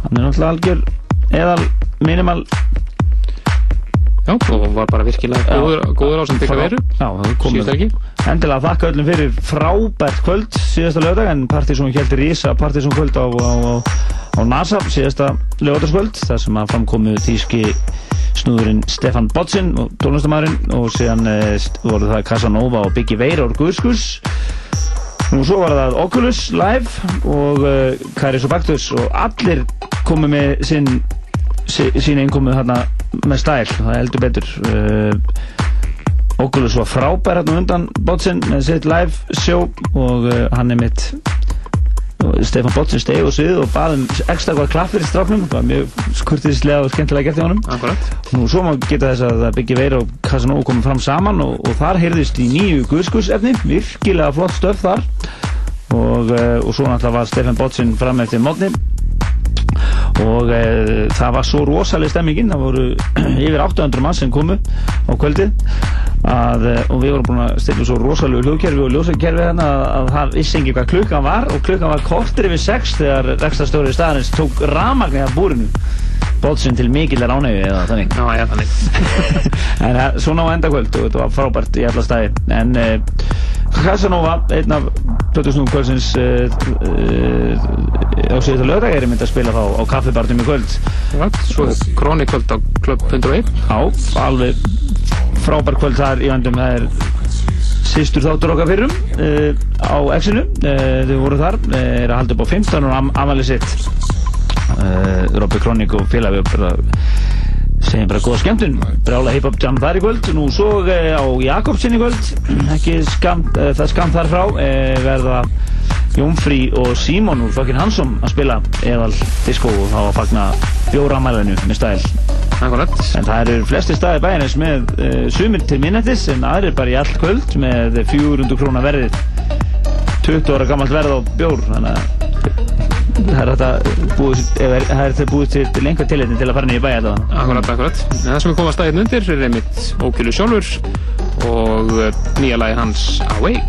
Hann er náttúrulega algjör eðal minimal Já, og var bara virkilega góður, góður á sem byggja veru. Er komið. Síðust ekki. Endilega þakka öllum fyrir frábært kvöld síðasta lögdag en Partíson heldur Rísa Partíson kvöld á, á, á, NASA síðasta lögdagskvöld þar sem að framkomu tíski snúðurinn Stefan Botsin og tónlistamæðurinn og síðan e, voru það Casanova og Biggie Veir og Guðskus Nú svo var það Oculus live og uh, Kairis og Baktus og allir komu með sinn sí- sín einkomu þarna með stæl, það heldur betur. Uh, Oculus var frábær hérna undan Botsin með sitt live show og uh, hann er mitt og Stefán Botsin steg og svið og baði um ekstra hvað klapp fyrir stráknum. Það var mjög skurtislega og skemmtilega gert í honum. Akkurat. Nú svo má geta þess að Biggie Veir og Casanova komið fram saman og, og þar heyrðist í nýju guðskus efni, virkilega flott stöf þar. Og, uh, og svo náttúrulega var Stefán Botsin fram eftir mótni og e, það var svo rosalega stemmingin það voru yfir 800 mann sem komu á kvöldið. Að, e, og við vorum búin að stilla svo rosalega hljóðkerfi og ljósakerfi þannig að, að það vissi ekki hvað klukkan var. Og klukkan var kortir yfir 6 þegar rekstastjóri staðarins tók ramagnir af búrinu bótsinn til mikillar ánægju eða þannig Já, já, þannig. en það, svona á endakvöld og þetta var frábært í alla staði en uh, Casanova, einn af Plötusnúm kvöldsins uh, uh, á síðan lögdag er mynd að spila þá á kaffibarnum í kvöld Right. Svo krónikvöld á Club 101. Já, alveg frábær kvöld þar í vandum það er sýstur þáttur okkar fyrrum uh, á X-inu uh, þau voru þar, er að halda upp á 15 og am amalið sitt uh, Robby Kronik og félagi bara segjum bara góða skemmtun. Brála hip-hop jam þar í kvöld. Nú svo uh, á Jakobsin í kvöld. Ekki skamt, uh, það er skamt þar frá verða Jónfrí og Símon úr fucking Hansson að spila eðal disco og þá að fagna bjóramælinu með stæl. En það eru flesti staði bæjarins með uh, sumir til minnættis en aðrir bara í allt kvöld með 400 krónar verðið. 20 ára gammalt verð á bjór þannig að það er þetta búið, til, til einhver tilhættin til að fara í bæja allavega. Akkurat, akkurat. En það sem við komum að staðinn undir er einmitt Ókjölu sjálfur og eh, nýja lagi hans. Awake,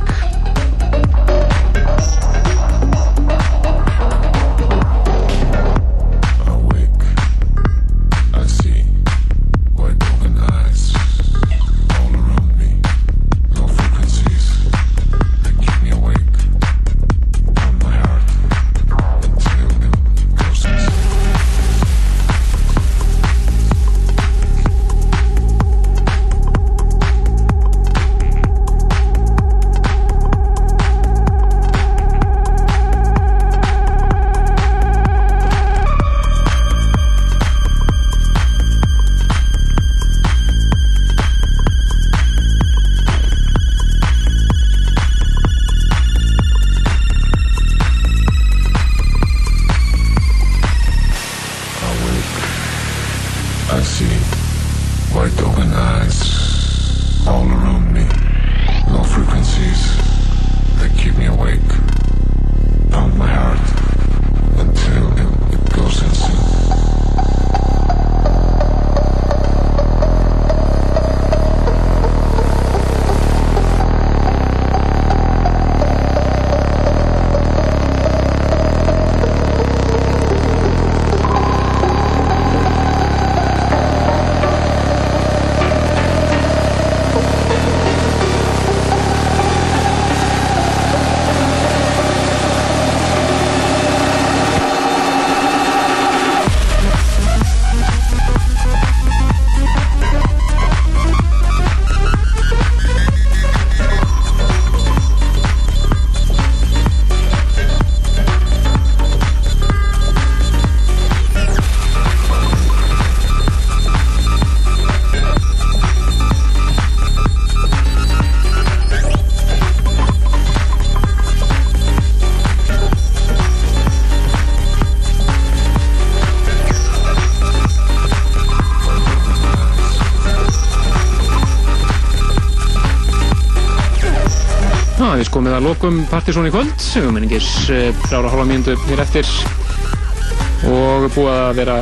að lokum Partizón í kvöld, við minningis frára hálfa mínútu hér eftir. Og búið að vera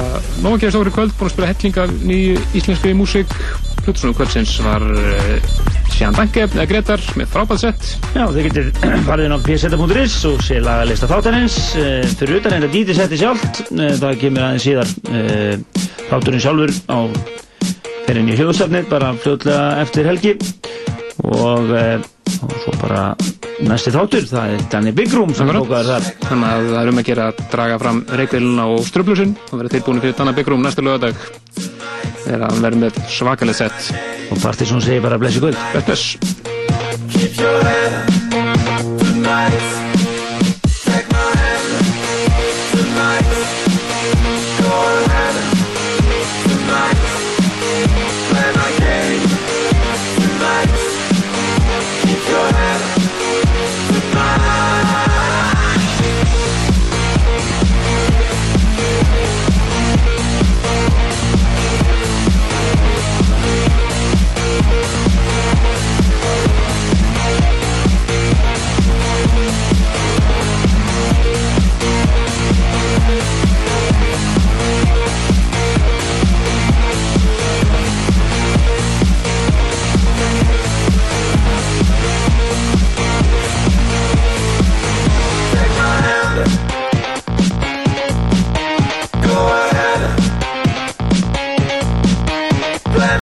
nóg að gera stóri kvöld, búin að spila helling af nýju íslenski músík. Plutusnúum kvöldsins var uh, Sján Danke, eða Gretar, með frábæð sett Já, þið getur farið inn á pseta.is og sé lagalista þáttanins uh, fyrir utan enda dítið setti sjálft. Það kemur aðeins síðar þátturinn sjálfur á fyrir inn í hljóðsafnið bara fljóðlega eftir helgi. Og, og svo bara næsti þáttur, það er Danny Big Room sem tókaður þar. Þannig að það er um að gera að draga fram reykveiluna og ströflusinn og vera tilbúin fyrir Danna Byggrúm næsta lögadag þegar hann verður með svakalega sett. Og Partizón segir bara blessi gull Bless, bless